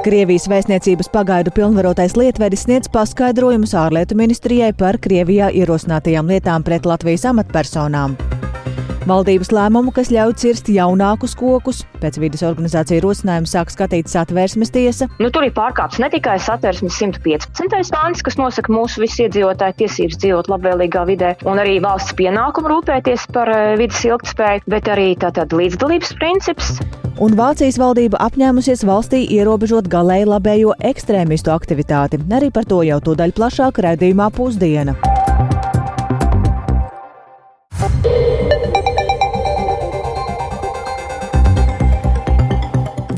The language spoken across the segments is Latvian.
Krievijas vēstniecības pagaidu pilnvarotais lietvedis sniedz paskaidrojumus ārlietu ministrijai par Krievijā ierosinātajām lietām pret Latvijas amatpersonām. Valdības lēmumu, kas ļauj cirst jaunākus kokus, pēc vidas organizācija rosinājuma sāk skatīt satversmes tiesa. Nu, tur ir pārkāpts ne tikai satversmes 115. pāns, kas nosaka mūsu visu iedzīvotāju tiesības dzīvot labvēlīgā vidē, un arī valsts pienākumu rūpēties par eh, vidas ilgtspēju, bet arī tātad līdzdalības princips. Un Vācijas valdība apņēmusies valstī ierobežot galēji labējo ekstrēmistu aktivitāti. Arī par to jau tūdaļ plašāk raidījumā pusdiena.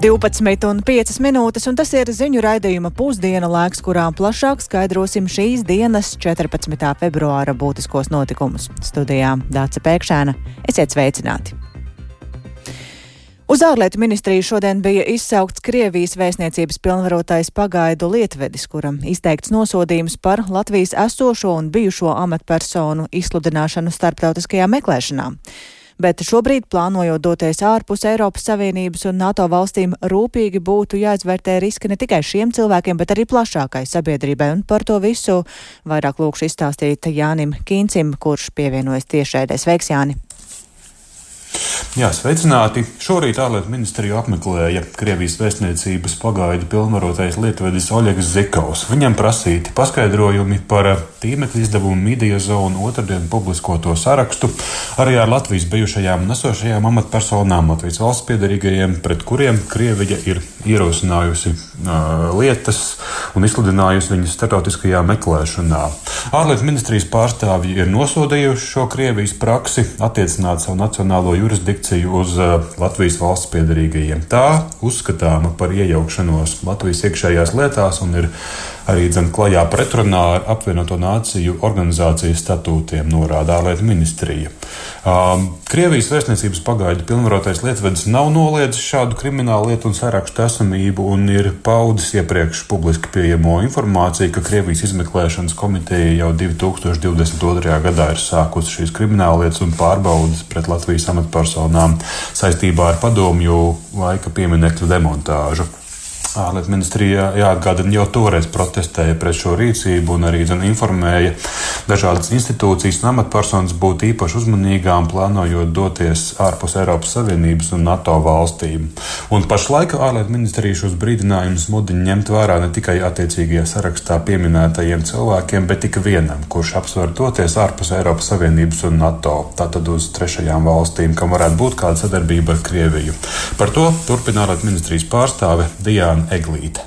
12,5 minūtes, un tas ir ziņu raidījuma pusdiena laiks, kurā plašāk skaidrosim šīs dienas 14. februāra būtiskos notikumus. Studijā Dāca Pēkšēna. Esiet sveicināti! Uz ārlietu ministriju šodien bija izsaukts Krievijas vēstniecības pilnvarotais pagaidu lietvedis, kuram izteikts nosodījums par Latvijas esošo un bijušo amatpersonu izsludināšanu starptautiskajā meklēšanā bet šobrīd plānojot doties ārpus Eiropas Savienības un NATO valstīm rūpīgi būtu jāizvērtē riski ne tikai šiem cilvēkiem, bet arī plašākai sabiedrībai. Un par to visu vairāk lūkšu izstāstīt Jānim Kīncim, kurš pievienojas tiešraidē. Sveiks, Jāni! Jā, sveicināti! Šorīt ārlietu ministriju apmeklēja Krievijas vēstniecības pagaidu pilnvarotais lietvedis Oļegs Zikovs. Viņam prasīti paskaidrojumi par tīmekļa izdevumu Media Zone otrdien publiskoto sarakstu arī ar Latvijas bijušajām nesošajām amatpersonām, Latvijas valsts piedarīgajiem, pret kuriem Krievija ir ierosinājusi uh, lietas un izsludinājusi viņas startautiskajā meklēšanā. Ārlietu ministrijas pārstāvji ir nosodījuši šo Krievijas praksi attiecināt savu nacionālo jurisdikciju uz uh, Latvijas valsts piedarīgajiem. Tā uzskatāma par iejaukšanos Latvijas iekšējās lietās un ir arī dzen klajā pretrunā ar apvienoto nāciju organizācijas statūtiem, norāda ārlietu ministrija. Um, Krievijas vēstniecības pagaidu pilnvarotais lietvedis nav noliedzis šādu kriminālu lietu un sarakstu esamību un ir paudis iepriekš publiski pieejamo informāciju, ka Krievijas izmeklēšanas komiteja jau 2022. gadā ir sākusi šīs krimināllietas un pārbaudas pret Latvijas amatpersonām saistībā ar padomju laika pieminekļu demontāžu. Ārlietu ministrija jāatgādina jau toreiz protestēja pret šo rīcību un arī zin, informēja dažādas institūcijas un amatpersonas būt īpaši uzmanīgām, plānojot doties ārpus Eiropas Savienības un NATO valstīm. Un pašlaik ārlietu ministrija šos brīdinājumus mudina ņemt vērā ne tikai attiecīgajā sarakstā pieminētajiem cilvēkiem, bet ik vienam, kurš apsver doties ārpus Eiropas Savienības un NATO, tātad uz trešajām valstīm, kam varētu būt kāda sadarbība ar Krieviju. Par to turpina ārlietu ministrijas pārstāve Diana Eglīte.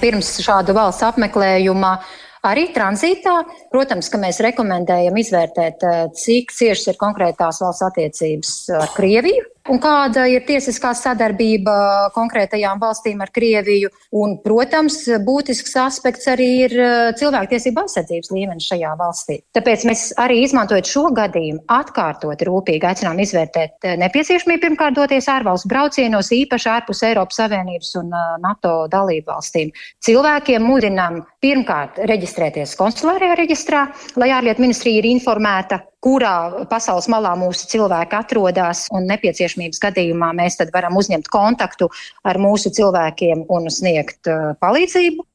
Pirms šāda valsts apmeklējuma arī tranzītā, protams, ka mēs rekomendējam izvērtēt, eh, cik ciešas ir konkrētās valsts attiecības ar Krieviju un kāda ir tiesiskā sadarbība konkrētajām valstīm ar Krieviju. Un, protams, būtisks aspekts arī ir eh, cilvēktiesība aizsardzības līmenis šajā valstī. Tāpēc mēs arī izmantojot šo gadījumu, atkārtot rūpīgi aicinām izvērtēt eh, nepieciešamību pirmkārt doties ārvalstu braucienos, īpaši ārpus Eiropas Savienības un eh, NATO dalību valstīm. Cilvēkiem mudinām pirmkārt reģistrēties konsulārajā reģistrā, lai ārlietu ministrija ir informēta kurā pasaules malā mūsu cilvēki atrodas, un nepieciešamības gadījumā mēs tad varam uzņemt kontaktu ar mūsu cilvēkiem un sniegt uh, palīdzību.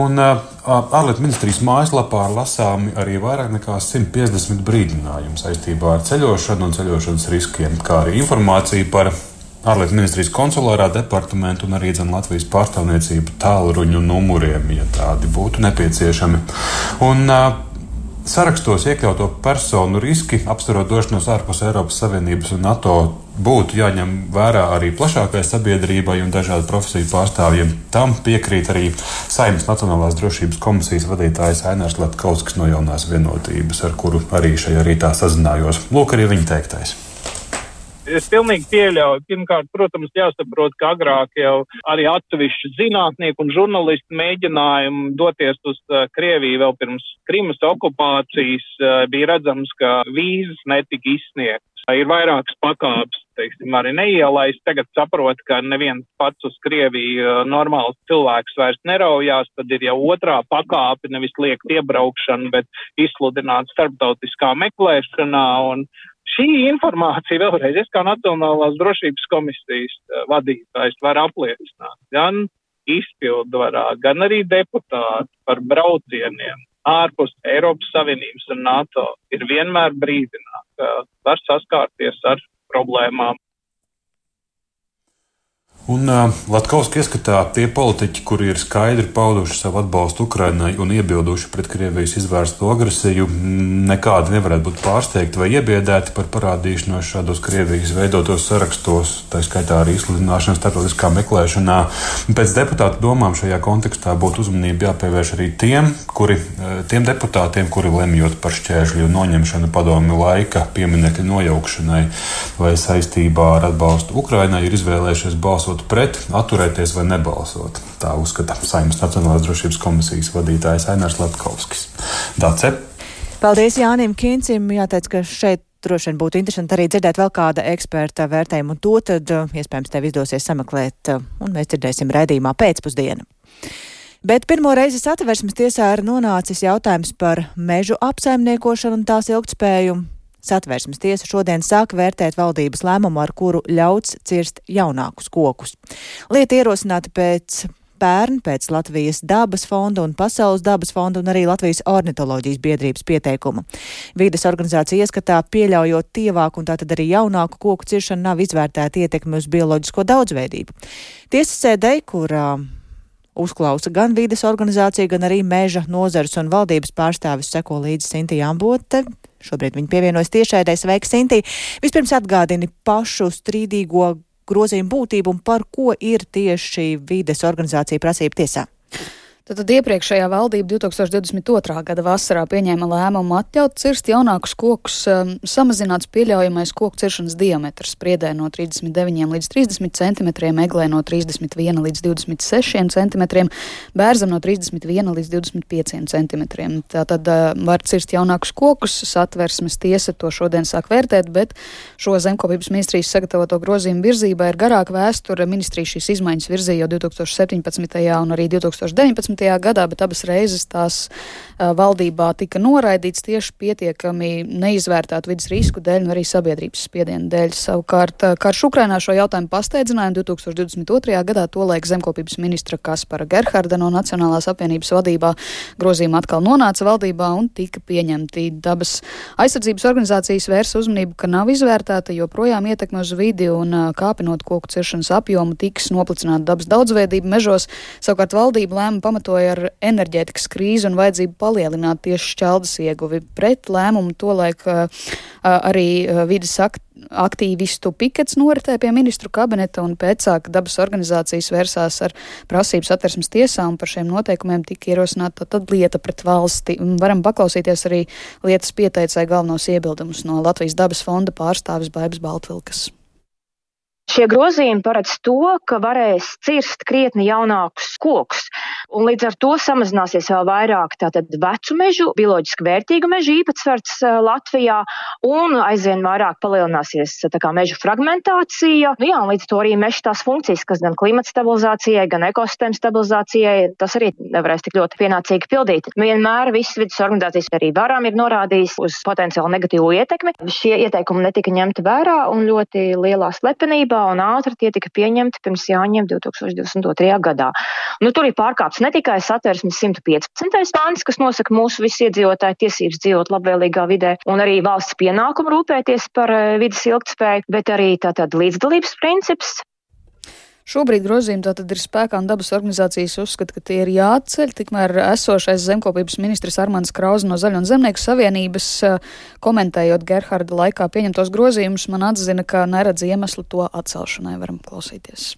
Un uh, ārlietu ministrijas mājaslapā lasāmi arī vairāk nekā 150 brīdinājumi saistībā ar ceļošanu un ceļošanas riskiem, kā arī informācija par ārlietu ministrijas konsulārā departamentu un arī dzen, Latvijas pārstāvniecību tālruņu numuriem, ja tādi būtu nepieciešami. Un, uh, Sarakstos iekļauto personu riski, apsverot došanos ārpus Eiropas Savienības un NATO, būtu jāņem vērā arī plašākai sabiedrībai un dažādu profesiju pārstāvjiem. Tam piekrīt arī Saimnes Nacionālās drošības komisijas vadītājs Ainērs Latkausks no jaunās vienotības, ar kuru arī šajā rītā sazinājos. Lūk, arī viņa teiktais. Es pilnīgi pieļauju. Pirmkārt, protams, jāsaprot, ka agrāk jau arī atsevišķi zinātnieki un žurnālisti mēģinājumi doties uz uh, Krieviju vēl pirms Krimas okupācijas uh, bija redzams, ka vīzas netika izsniegtas. Ir vairākas pakāpes, teiksim, arī neielaist. Tagad saprot, ka neviens pats uz Krieviju uh, normāls cilvēks vairs neraujās, tad ir jau otrā pakāpe, nevis liekt iebraukšana, bet izsludināt starptautiskā meklēšanā. Un šī informācija vēlreiz, es kā Nacionālās drošības komisijas eh, vadītājs varu apliecināt gan izpildvarā, gan arī deputāti par braucieniem ārpus Eiropas Savienības un NATO ir vienmēr brīdināti, ka var saskārties ar problēmām Un uh, Latvijas ieskatā tie politiķi, kuri ir skaidri pauduši savu atbalstu Ukrainai un iebilduši pret Krievijas izvērstu agresiju, nekādi nevarētu būt pārsteigti vai iebiedēti par parādīšanos šādos Krievijas veidotos sarakstos, tā skaitā arī izsludināšanas starptautiskā meklēšanā. Pēc deputātu domām šajā kontekstā būtu uzmanība jāpievērš arī tiem, kuri, tiem deputātiem, kuri lemjot par šķēršļu noņemšanu padomju laika pieminekļu nojaukšanai vai saistībā ar atbalstu Ukrainai, ir izvēlējušies balsot balsot pret, atturēties vai nebalsot. Tā uzskata Saimnes Nacionālās drošības komisijas vadītājs Ainārs Latkovskis. Dace. Paldies Jānim Kincim. Jāteic, ka šeit droši vien būtu interesanti arī dzirdēt vēl kāda eksperta vērtējumu, un to tad uh, iespējams tev izdosies sameklēt, uh, un mēs dzirdēsim raidījumā pēcpusdienu. Bet pirmo reizi satversmes tiesā ir nonācis jautājums par mežu apsaimniekošanu un tās ilgtspēju. Satversmes tiesa šodien sāk vērtēt valdības lēmumu, ar kuru ļauts cirst jaunākus kokus. Lieta ierosināta pēc pērn pēc Latvijas dabas fonda un Pasaules dabas fonda un arī Latvijas ornitoloģijas biedrības pieteikuma. Vīdes organizācija ieskatā pieļaujot tievāku un tātad arī jaunāku koku ciršanu nav izvērtēta ietekme uz bioloģisko daudzveidību. Tiesas sēdē, kurā uzklausa gan vīdes organizācija, gan arī meža nozars un valdības pārstāvis seko līdzi Sinti Ambote. Šobrīd viņi pievienojas tiešraidē. Sveiki, Sintī! Vispirms atgādini pašu strīdīgo grozījumu būtību un par ko ir tieši vides organizācija prasība tiesā. Tad iepriekšējā valdība 2022. gada vasarā pieņēma lēmumu atļaut cirst jaunākus kokus, um, samazināts pieļaujamais koku ciršanas diametrs spriedē no 39 līdz 30 cm, eglē no 31 līdz 26 cm, bērzam no 31 līdz 25 cm. Tātad uh, var cirst jaunākus kokus, satversmes tiesa to šodien sāk vērtēt, bet šo zemkopības ministrijas sagatavoto grozījumu virzībā ir garāka vēsture. Ministrija šīs izmaiņas virzīja jau 2017. un arī 2019 gadā, bet abas reizes tās uh, valdībā tika noraidīts tieši pietiekami neizvērtētu vidas risku dēļ un arī sabiedrības spiedienu dēļ. Savukārt, karš Ukrainā šo jautājumu pasteidzināja 2022. gadā tolaik zemkopības ministra Kaspara Gerharda no Nacionālās apvienības vadībā grozījuma atkal nonāca valdībā un tika pieņemti. Dabas aizsardzības organizācijas vērsa uzmanību, ka nav izvērtēta joprojām ietekme uz vidi un kāpinot koku ciršanas apjomu tiks noplicināta dabas daudzveidība mežos. Savukārt valdība lēma pamatot pamatoja ar enerģētikas krīzi un vajadzību palielināt tieši šķeldas ieguvi. Pret lēmumu tolaik arī vidas aktīvistu pikets noritēja pie ministru kabineta un pēcāk dabas organizācijas vērsās ar prasību satversmes tiesā un par šiem noteikumiem tika ierosināta tad lieta pret valsti. Varam paklausīties arī lietas pieteicēja galvenos iebildumus no Latvijas dabas fonda pārstāvis Baibas Baltvilkas. Šie grozījumi paredz to, ka varēs cirst krietni jaunākus kokus, un līdz ar to samazināsies vēl vairāk tātad vecu mežu, bioloģiski vērtīgu mežu īpatsvars Latvijā, un aizvien vairāk palielināsies kā, mežu fragmentācija. Nu, jā, un līdz to arī meža tās funkcijas, kas gan klimata stabilizācijai, gan ekosistēmu stabilizācijai, tas arī nevarēs tik ļoti pienācīgi pildīt. Vienmēr visas vidas organizācijas arī varam ir norādījis uz potenciāli negatīvu ietekmi. Šie ieteikumi netika ņemti vērā un ļoti lielā slepenībā kārtībā un ātri tie tika pieņemti pirms jāņem 2022. gadā. Nu, tur ir pārkāpts ne tikai satversmes 115. pāns, kas nosaka mūsu visu iedzīvotāju tiesības dzīvot labvēlīgā vidē, un arī valsts pienākumu rūpēties par eh, vidas ilgtspēju, bet arī tātad līdzdalības princips, Šobrīd grozījumi tātad ir spēkā un dabas organizācijas uzskata, ka tie ir jāatceļ, tikmēr esošais zemkopības ministrs Armāns Krauze no Zaļo un Zemnieku savienības eh, komentējot Gerharda laikā pieņemtos grozījumus, man atzina, ka neredz iemeslu to atcelšanai. Varam klausīties.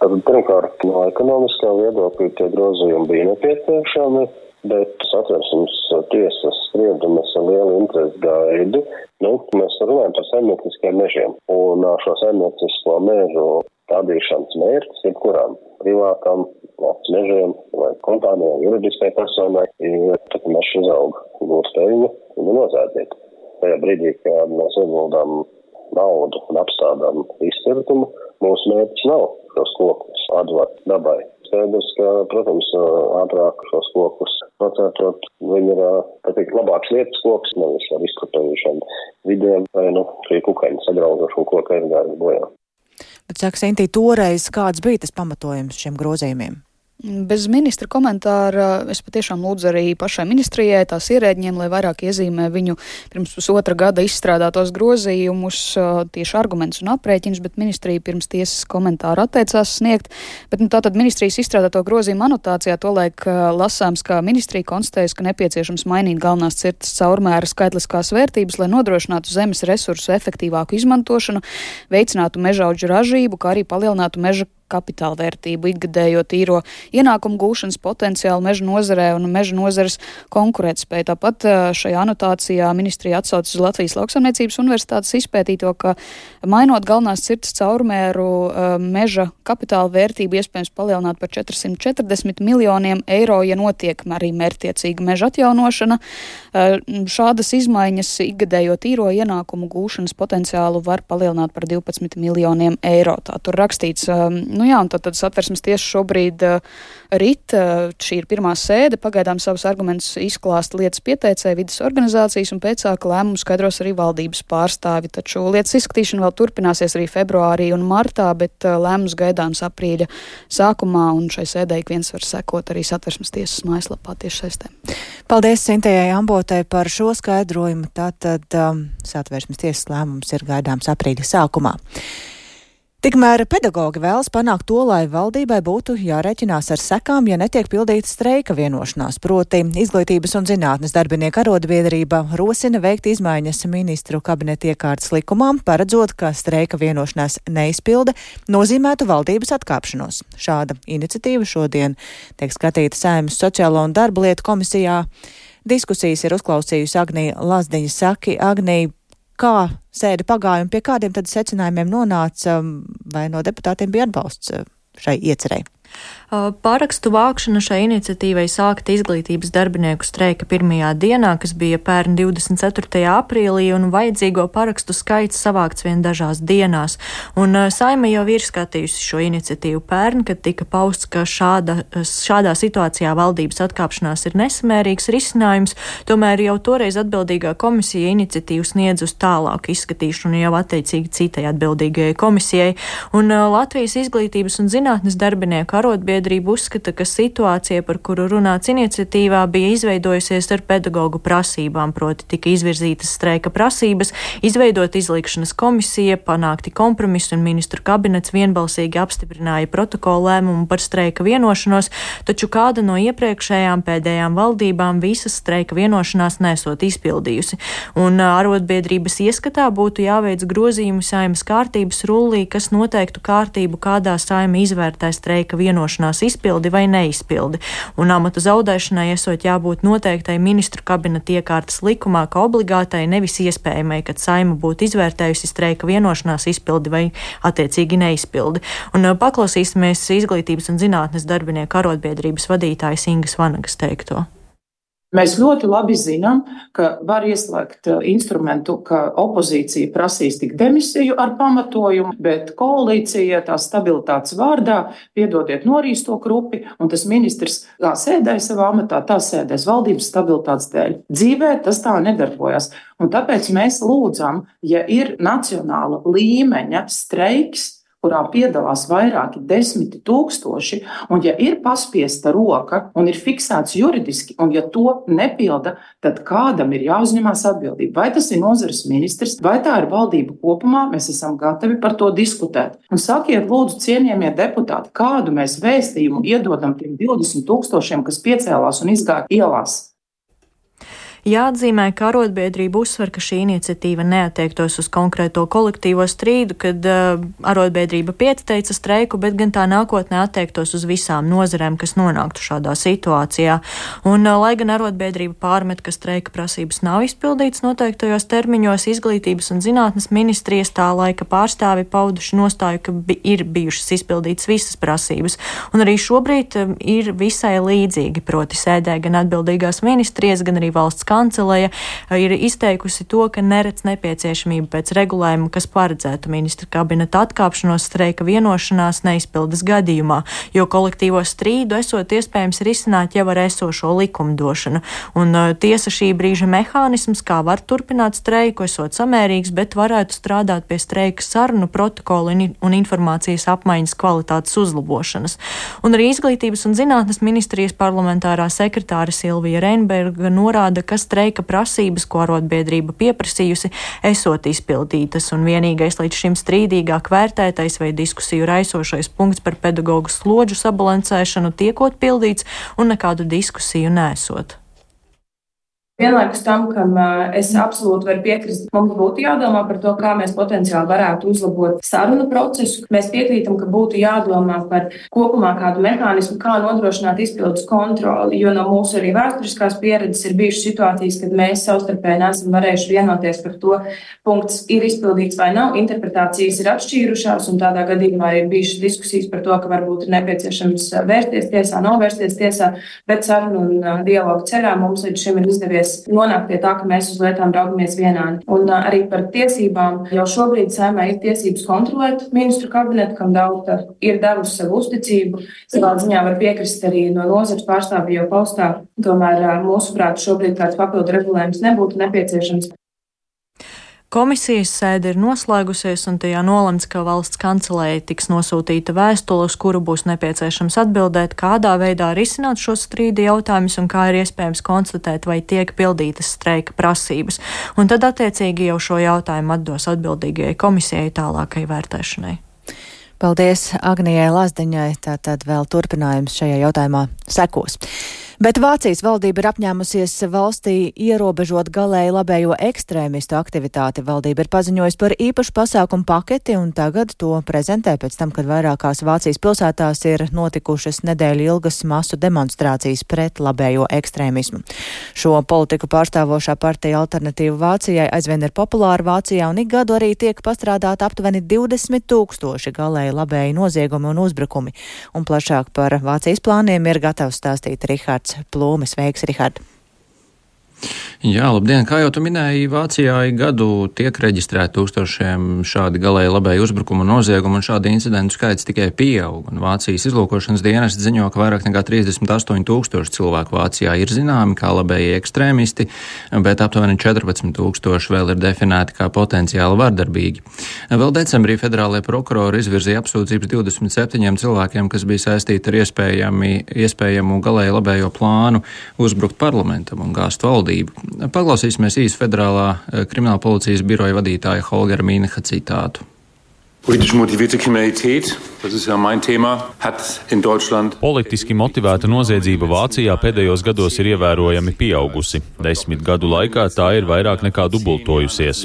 Tātad, pirmkārt, no ekonomiskā viedokļa tie grozījumi bija nepieciešami, bet satversmes tiesas spriedumus ar lielu interesi gaidu. Nu, mēs runājam par saimnieciskiem mežiem, un šo saimniecisko mežu stādīšanas mērķis jebkurām privātām valsts mežiem vai kompānijām, juridiskai personai ir, tad mežs uzaug gūst peļņu un nozēdzīt. Tajā brīdī, kad mēs ieguldām naudu un apstādām izcirtumu, mūsu mērķis nav šos kokus atdot dabai. Skaidrs, ka, protams, ātrāk šos kokus nocērtot, viņi ir, teikt, labāks lietas koks, nevis ar izkopējušiem vidiem vai, nu, šī kukaiņa sagrauzošu koku aizgājas bojā. Bet, saka, Sintī, toreiz kāds bija tas pamatojums šiem grozījumiem? Bez ministra komentāra es patiešām lūdzu arī pašai ministrijai, tās ierēģiem, lai vairāk iezīmē viņu pirms pusotra gada izstrādātos grozījumus, tieši argumentus un aprēķinus, bet ministrija pirms tiesas komentāru atteicās sniegt. Bet nu, tātad ministrijas izstrādāto grozījumu anotācijā tolaik lasāms, ka ministrija konstatējas, ka nepieciešams mainīt galvenās cirtas caurmēra skaitliskās vērtības, lai nodrošinātu zemes resursu efektīvāku izmantošanu, veicinātu mežaudžu ražību, kā arī palielinātu meža kapitāla vērtību, ikgadējo tīro ienākumu gūšanas potenciālu meža nozarē un meža nozares konkurētspēju. Tāpat šajā anotācijā ministrija atsaucas uz Latvijas lauksaimniecības universitātes izpētīto, ka mainot galvenās cirtas caurmēru meža kapitāla vērtību iespējams palielināt par 440 miljoniem eiro, ja notiek arī mērtiecīga meža atjaunošana. Šādas izmaiņas ikgadējo tīro ienākumu gūšanas potenciālu var palielināt par 12 miljoniem eiro. Tā tur rakstīts Nu jā, tad, tad satversmes tiesa šobrīd uh, rit, uh, šī ir pirmā sēde, pagaidām savus argumentus izklāsta lietas pieteicēja vidas organizācijas un pēcāka lēmumu skaidros arī valdības pārstāvi. Taču lietas izskatīšana vēl turpināsies arī februārī un martā, bet uh, lēmums gaidāms aprīļa sākumā, un šai sēdē ik viens var sekot arī satversmes tiesas mājaslapā tieši saistē. Paldies Sintējai Ambotei par šo skaidrojumu. Tātad um, satversmes tiesas lēmums ir gaidāms aprīļa sākumā. Tikmēr pedagogi vēlas panākt to, lai valdībai būtu jārēķinās ar sekām, ja netiek pildīta streika vienošanās. Proti, izglītības un zinātnes darbinieku arotbiedrība rosina veikt izmaiņas ministru kabineta iekārtas likumām, paredzot, ka streika vienošanās neizpilde nozīmētu valdības atkāpšanos. Šāda iniciatīva šodien tiek skatīta Sēmas sociālo un darba lietu komisijā. Diskusijas ir uzklausījusi Agnija Lazdiņa Saki. Agnija, kā sēde pagāja un pie kādiem tad secinājumiem nonāca, vai no deputātiem bija atbalsts eh, šai iecerēji? Parakstu vākšana šai iniciatīvai sākta izglītības darbinieku streika pirmajā dienā, kas bija pērn 24. aprīlī, un vajadzīgo parakstu skaits savākts vien dažās dienās. Un saima jau ir skatījusi šo iniciatīvu pērn, kad tika pausts, ka šāda, šādā situācijā valdības atkāpšanās ir nesamērīgs risinājums, tomēr jau toreiz atbildīgā komisija iniciatīvu sniedz uz tālāku izskatīšanu jau attiecīgi citai atbildīgajai komisijai. Un Latvijas izglītības un zinātnes darbinieku arotbiedrība uzskata, ka situācija, par kuru runāts iniciatīvā, bija izveidojusies ar pedagoģu prasībām, proti tika izvirzītas streika prasības, izveidot izlikšanas komisija, panākti kompromisi un ministru kabinets vienbalsīgi apstiprināja protokolu lēmumu par streika vienošanos, taču kāda no iepriekšējām pēdējām valdībām visas streika vienošanās nesot izpildījusi. Un arotbiedrības ieskatā būtu jāveic grozījumi saimas kārtības rullī, kas noteiktu kārtību, kādā saima izvērtē streika vienošanos vienošanās izpildi vai neizpildi, un amata zaudēšanai esot jābūt noteiktai ministru kabineta iekārtas likumā, ka obligātai nevis iespējamai, kad saima būtu izvērtējusi streika vienošanās izpildi vai attiecīgi neizpildi. Un paklausīsimies izglītības un zinātnes darbinieku arotbiedrības vadītājas Ingas Vanagas teikto. Mēs ļoti labi zinām, ka var ieslēgt uh, instrumentu, ka opozīcija prasīs tik demisiju ar pamatojumu, bet koalīcija tā stabilitātes vārdā piedodiet norīs to krupi, un tas ministrs kā sēdēja savā amatā, tā sēdēs valdības stabilitātes dēļ. Dzīvē tas tā nedarbojas. Un tāpēc mēs lūdzam, ja ir nacionāla līmeņa streiks, kurā piedalās vairāki desmiti tūkstoši, un ja ir paspiesta roka un ir fiksēts juridiski, un ja to nepilda, tad kādam ir jāuzņemās atbildība. Vai tas ir nozares ministrs, vai tā ir valdība kopumā, mēs esam gatavi par to diskutēt. Un sakiet, lūdzu, cienījamie deputāti, kādu mēs vēstījumu iedodam tiem 20 tūkstošiem, kas piecēlās un izgāja ielās. Jāatzīmē, ka arotbiedrība uzsver, ka šī iniciatīva neatiektos uz konkrēto kolektīvo strīdu, kad uh, arotbiedrība pieteica streiku, bet gan tā nākotnē attiektos uz visām nozarēm, kas nonāktu šādā situācijā. Un, uh, lai gan arotbiedrība pārmet, ka streika prasības nav izpildītas noteiktajos termiņos, izglītības un zinātnes ministrijas tā laika pārstāvi pauduši nostāju, ka bi ir bijušas izpildītas visas prasības. Un arī šobrīd um, ir visai līdzīgi, proti sēdē gan atbildīgās ministrijas, gan arī valsts kanceleja ir izteikusi to, ka neredz nepieciešamību pēc regulējuma, kas paredzētu ministra kabineta atkāpšanos streika vienošanās neizpildes gadījumā, jo kolektīvo strīdu esot iespējams risināt jau ar esošo likumdošanu. Un uh, tiesa šī brīža mehānisms, kā var turpināt streiku, esot samērīgs, bet varētu strādāt pie streika sarunu protokolu un informācijas apmaiņas kvalitātes uzlabošanas. Un arī Izglītības un zinātnes ministrijas parlamentārā sekretāra Silvija Reinberga norāda, ka streika prasības, ko arotbiedrība pieprasījusi, esot izpildītas, un vienīgais līdz šim strīdīgāk vērtētais vai diskusiju raisošais punkts par pedagoģu slodžu sabalansēšanu tiekot pildīts un nekādu diskusiju nesot. Vienlaikus tam, kam es absolūti varu piekrist, mums būtu jādomā par to, kā mēs potenciāli varētu uzlabot sarunu procesu. Mēs piekrītam, ka būtu jādomā par kopumā kādu mehānismu, kā nodrošināt izpildus kontroli, jo no mūsu arī vēsturiskās pieredzes ir bijušas situācijas, kad mēs savstarpēji nesam varējuši vienoties par to, punkts ir izpildīts vai nav, interpretācijas ir atšķīrušās, un tādā gadījumā ir bijušas diskusijas par to, ka varbūt ir nepieciešams vērsties tiesā, nav vērsties tiesā, bet sarunu un dialogu ceļā mums līdz šim ir izdevies mēs nonākam pie tā, ka mēs uz lietām raugamies vienādi. Un arī par tiesībām jau šobrīd saimē ir tiesības kontrolēt ministru kabinetu, kam daudz ir devusi savu uzticību. Savā ziņā var piekrist arī no nozares pārstāvju jau paustā. Tomēr mūsuprāt šobrīd kāds papildu regulējums nebūtu nepieciešams. Komisijas sēde ir noslēgusies, un tajā nolemts, ka valsts kancelēja tiks nosūtīta vēstule, uz kuru būs nepieciešams atbildēt, kādā veidā risināt šo strīdu jautājumus un kā ir iespējams konstatēt, vai tiek pildītas streika prasības. Un tad attiecīgi jau šo jautājumu atdos atbildīgajai komisijai tālākai vērtēšanai. Paldies Agnijai Lazdiņai, tātad vēl turpinājums šajā jautājumā sekos. Bet Vācijas valdība ir apņēmusies valstī ierobežot galēji labējo ekstrēmistu aktivitāti. Valdība ir paziņojusi par īpašu pasākumu paketi un tagad to prezentē pēc tam, kad vairākās Vācijas pilsētās ir notikušas nedēļu ilgas masu demonstrācijas pret labējo ekstrēmismu. Šo politiku pārstāvošā partija Alternatīva Vācijai aizvien ir populāra Vācijā un ik gadu arī tiek pastrādāta aptuveni 20 tūkstoši galēji labēji noziegumi un uzbrukumi. Un plašāk par Vācijas plāniem ir gatavs stāstīt Rihards. Rihards Plūmes. Sveiks, Rihard! Jā, labdien! Kā jau tu minēji, Vācijā gadu tiek reģistrēti tūkstošiem šādi galēji labēji uzbrukumu noziegumu, un šādi incidentu skaits tikai pieaug. Un Vācijas izlūkošanas dienests ziņo, ka vairāk nekā 38 tūkstoši cilvēku Vācijā ir zināmi kā labēji ekstrēmisti, bet aptuveni 14 tūkstoši vēl ir definēti kā potenciāli vardarbīgi. Vēl decembrī federālajie prokurori izvirzīja apsūdzības 27 cilvēkiem, kas bija saistīti ar iespējamu galēji labējo plānu uzbrukt parlamentam un gāzt valdību. Paklausīsimies īsi federālā eh, krimināla policijas biroja vadītāja Holgera Mīneha citātu. Politiski motivierte kriminalitāte, tas ir ja mein Thema, hat in Deutschland. Politiski motivēta noziedzība Vācijā pēdējos gados ir ievērojami pieaugusi. Desmit gadu laikā tā ir vairāk nekā dubultojusies.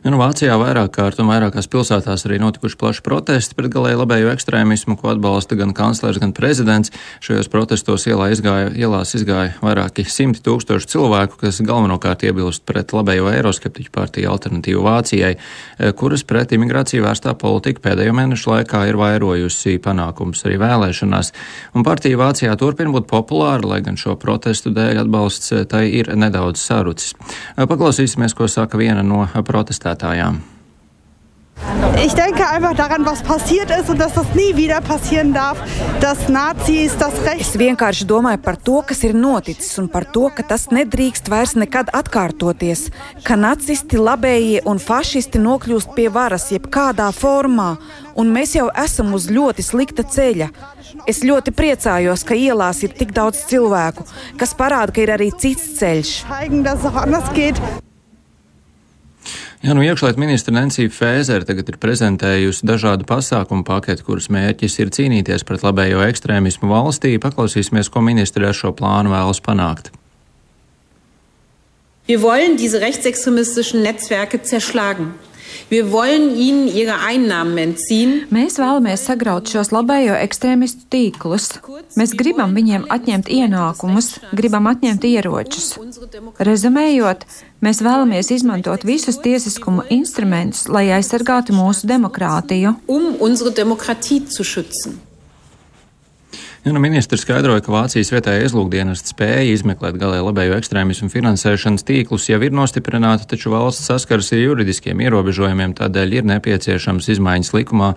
Nu, Vācijā vairāk kārt un vairākās pilsētās arī notikuši plaši protesti pret galēji labējo ekstrēmismu, ko atbalsta gan kanclers, gan prezidents. Šajos protestos ielā izgāja, ielās izgāja vairāki simti tūkstoši cilvēku, kas galvenokārt iebilst pret labējo eiroskeptiķu partiju alternatīvu Vācijai, eh, kuras pret imigrāciju vērstā politika pēdējo mēnešu laikā ir vairojusi panākums arī vēlēšanās. Un partija Vācijā turpina būt populāra, lai gan šo protestu dēļ atbalsts eh, tai ir nedaudz sarucis. Eh, paklausīsimies, ko saka viena no protestētājiem protestētājām. Ich denke einfach daran, was passiert ist und dass das nie wieder passieren darf, dass Nazis das Recht. Es vienkārši domāju par to, kas ir noticis un par to, ka tas nedrīkst vairs nekad atkārtoties, ka nacisti, labējie un fašisti nokļūst pie varas jebkādā formā, un mēs jau esam uz ļoti slikta ceļa. Es ļoti priecājos, ka ielās ir tik daudz cilvēku, kas parāda, ka ir arī cits ceļš. Jā, nu iekšlietu ministra Nancija Fēzere tagad ir prezentējusi dažādu pasākumu paketi, kuras mērķis ir cīnīties pret labējo ekstrēmismu valstī. Paklausīsimies, ko ministri ar šo plānu vēlas panākt. Wir wollen diese rechtsextremistischen Netzwerke zerschlagen. Mēs vēlamies sagraut šos labējo ekstrēmistu tīklus. Mēs gribam viņiem atņemt ienākumus, gribam atņemt ieročus. Rezumējot, mēs vēlamies izmantot visus tiesiskuma instrumentus, lai aizsargātu mūsu demokrātiju. Um Ja, nu, ministrs skaidroja, ka Vācijas vietējā izlūkdienas spēja izmeklēt galēji labējo ekstrēmismu finansēšanas tīklus jau ir nostiprināta, taču valsts saskaras ar juridiskiem ierobežojumiem, tādēļ ir nepieciešams izmaiņas likumā,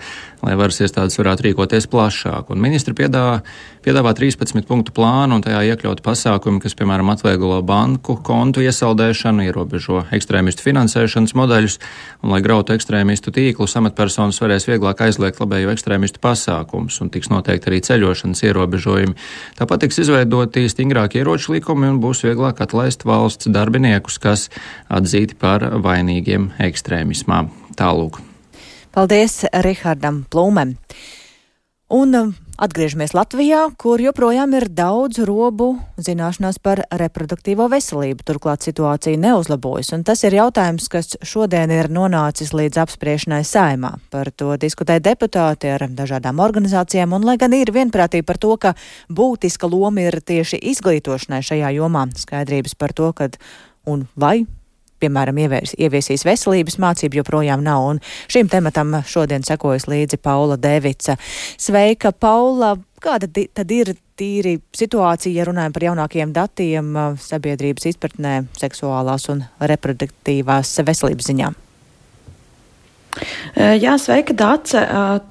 lai varas iestādes varētu rīkoties plašāk. Un ministri piedāvā, piedāvā 13 punktu plānu un tajā iekļaut pasākumi, kas, piemēram, atvieglo banku kontu iesaldēšanu, ierobežo ekstrēmistu finansēšanas modeļus, un, lai grautu ekstrēmistu tīklus, amatpersonas varēs vieglāk aizliegt labējo ekstrēmistu pasākumus un tiks noteikti arī ceļošanas ierobežojumi ierobežojumi. Tāpat tiks izveidoti stingrāki ieroču likumi un būs vieglāk atlaist valsts darbiniekus, kas atzīti par vainīgiem ekstrēmismā. Tālūk. Paldies Rihardam Plūmem. Un Atgriežamies Latvijā, kur joprojām ir daudz robu zināšanās par reproduktīvo veselību. Turklāt situācija neuzlabojas, un tas ir jautājums, kas šodien ir nonācis līdz apspriešanai saimā. Par to diskutē deputāti ar dažādām organizācijām, un lai gan ir vienprātība par to, ka būtiska loma ir tieši izglītošanai šajā jomā, skaidrības par to, kad un vai piemēram, ievies, ieviesīs veselības mācību, joprojām nav. Un šim tematam šodien sekojas līdzi Paula Devica. Sveika, Paula! Kāda tad ir tīri situācija, ja runājam par jaunākiem datiem sabiedrības izpratnē seksuālās un reproduktīvās veselības ziņām? Jā, sveika, Dāce.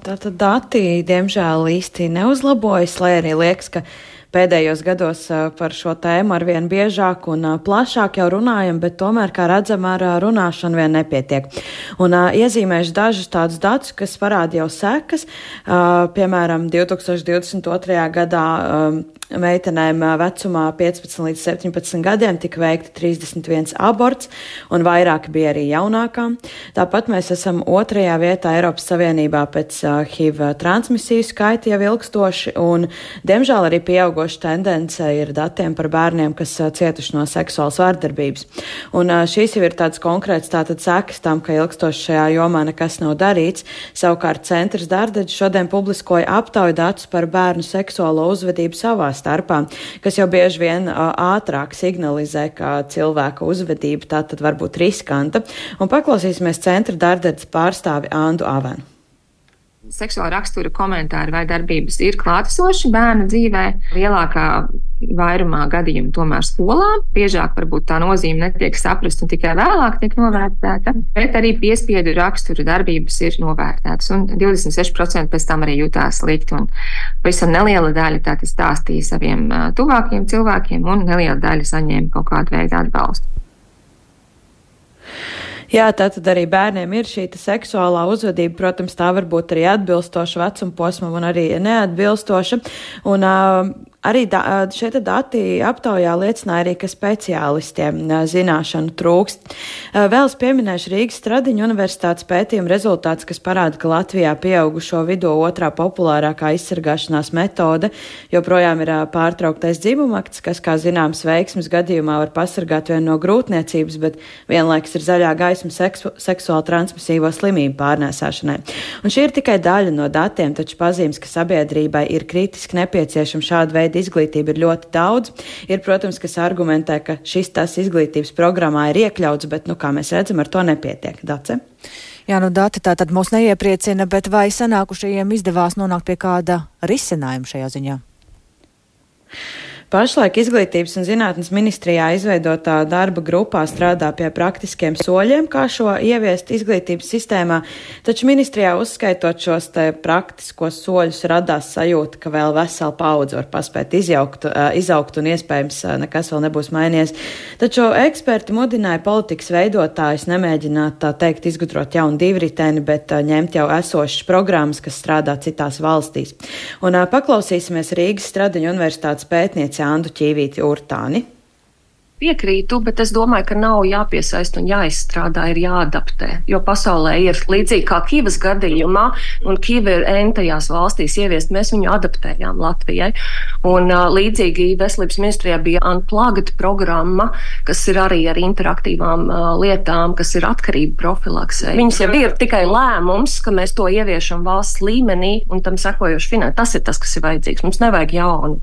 Tātad dati, diemžēl, īsti neuzlabojas, lai arī liekas, ka pēdējos gados par šo tēmu arvien biežāk un plašāk jau runājam, bet tomēr, kā redzam, ar runāšanu vien nepietiek. Un iezīmēšu dažus tādus datus, kas parāda jau sekas. Piemēram, 2022. gadā meitenēm vecumā 15 līdz 17 gadiem tika veikti 31 aborts, un vairāk bija arī jaunākām. Tāpat mēs esam otrajā vietā Eiropas Savienībā pēc HIV transmisiju skaita jau ilgstoši, un diemžēl arī pieaugoša tendence ir datiem par bērniem, kas cietuši no seksuālas vārdarbības. Un šīs jau ir tāds konkrēts tātad sekas tam, ka ilgstoši šajā jomā nekas nav darīts. Savukārt centrs Dārdeģis šodien publiskoja aptauju datus par bērnu seksuālo uzvedību savās starpā, kas jau bieži vien ātrāk signalizē, ka cilvēka uzvedība tā tad var būt riskanta. Un paklausīsimies centra darbības pārstāvi Andu Avenu seksuāla rakstura komentāri vai darbības ir klātesoši bērnu dzīvē. Lielākā vairumā gadījumu tomēr skolā. Biežāk varbūt tā nozīme netiek saprasta un tikai vēlāk tiek novērtēta, bet arī piespiedu rakstura darbības ir novērtētas. Un 26% pēc tam arī jutās slikti. Un pavisam neliela daļa tātad stāstīja saviem tuvākiem cilvēkiem, un neliela daļa saņēma kaut kādu veidu atbalstu. Jā, tā tad arī bērniem ir šī seksuālā uzvedība. Protams, tā var būt arī atbilstoša vecuma posmam un arī neatbilstoša. Un, uh, Arī da, šeit dati aptaujā liecināja arī, ka speciālistiem zināšanu trūkst. Vēl es pieminēšu Rīgas Stradiņu universitātes pētījuma rezultāts, kas parāda, ka Latvijā pieaugušo vidū otrā populārākā izsargāšanās metode joprojām ir pārtrauktais dzimumakts, kas, kā zināms, veiksmes gadījumā var pasargāt vien no grūtniecības, bet vienlaiks ir zaļā gaisma seksu, seksuāli transmisīvo slimību pārnēsāšanai. Un šī ir tikai daļa no datiem, taču pazīmes, ka sabiedrībai ir kritiski nepieciešama šāda veida veida izglītība ir ļoti daudz. Ir, protams, kas argumentē, ka šis tas izglītības programmā ir iekļauts, bet, nu, kā mēs redzam, ar to nepietiek. Dace? Jā, nu dati tā tad mūs neiepriecina, bet vai sanākušajiem izdevās nonākt pie kāda risinājuma šajā ziņā? Pašlaik Izglītības un zinātnes ministrijā izveidotā darba grupā strādā pie praktiskiem soļiem, kā šo ieviest izglītības sistēmā, taču ministrijā uzskaitot šos te praktiskos soļus radās sajūta, ka vēl vesela paudze var paspēt izjaukt, izaugt un iespējams nekas vēl nebūs mainījies. Taču eksperti mudināja politikas veidotājus nemēģināt tā teikt izgudrot jaunu divriteni, bet ņemt jau esošas programmas, kas strādā citās valstīs. Un paklausīsimies Rīgas Stradiņu universitātes pētniece Andu Ķīvīti Urtāni. Piekrītu, bet es domāju, ka nav jāpiesaista un jāizstrādā, ir jāadaptē. Jo pasaulē ir līdzīgi kā Kīvas gadījumā, un Kīva ir entajās valstīs ieviest, mēs viņu adaptējām Latvijai. Un uh, līdzīgi veselības ministrijā bija Unplugged programma, kas ir arī ar interaktīvām uh, lietām, kas ir atkarība profilaksē. Viņas jau ir tikai lēmums, ka mēs to ieviešam valsts līmenī un tam sekojoši finansēt. Tas ir tas, kas ir vajadzīgs. Mums nevajag jaunu.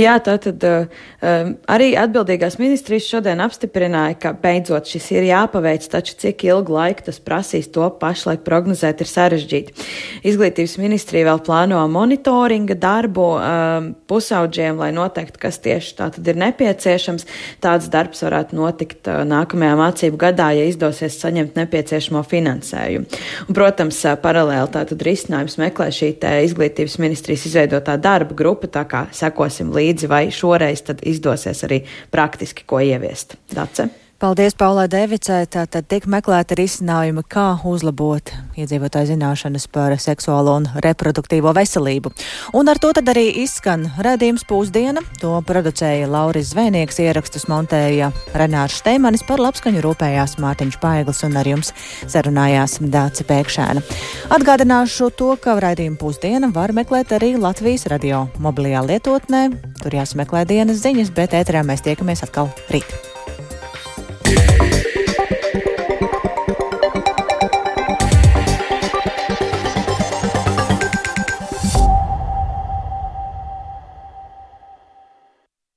Jā, tātad um, arī atbildīgās ministrijas šodien apstiprināja, ka beidzot šis ir jāpaveic, taču cik ilgu laiku tas prasīs, to pašlaik prognozēt ir sarežģīti. Izglītības ministrija vēl plāno monitoringa darbu um, pusauģiem, lai noteikti, kas tieši tā tad ir nepieciešams. Tāds darbs varētu notikt nākamajā mācību gadā, ja izdosies saņemt nepieciešamo finansējumu. Un, protams, paralēli tātad risinājums meklē šī izglītības ministrijas izveidotā darba grupa, tā kā sekosim līdzi līdzi, vai šoreiz izdosies arī praktiski ko ieviest. Dace? Paldies, Paulai Devicai. Tātad tiek meklēta risinājumi, kā uzlabot iedzīvotāju zināšanas par seksuālo un reproduktīvo veselību. Un ar to tad arī izskan redzījums pūsdiena. To producēja Lauris Zvēnieks, ierakstus montēja Renārs Šteimanis par labskaņu rūpējās Mārtiņš Paiglis un ar jums sarunājās Dāce Pēkšēna. Atgādināšu to, ka redzījumu pūsdiena var meklēt arī Latvijas radio mobilajā lietotnē. Tur jāsmeklē dienas ziņas, bet ēterā mēs tiekamies atkal rīt. Yeah.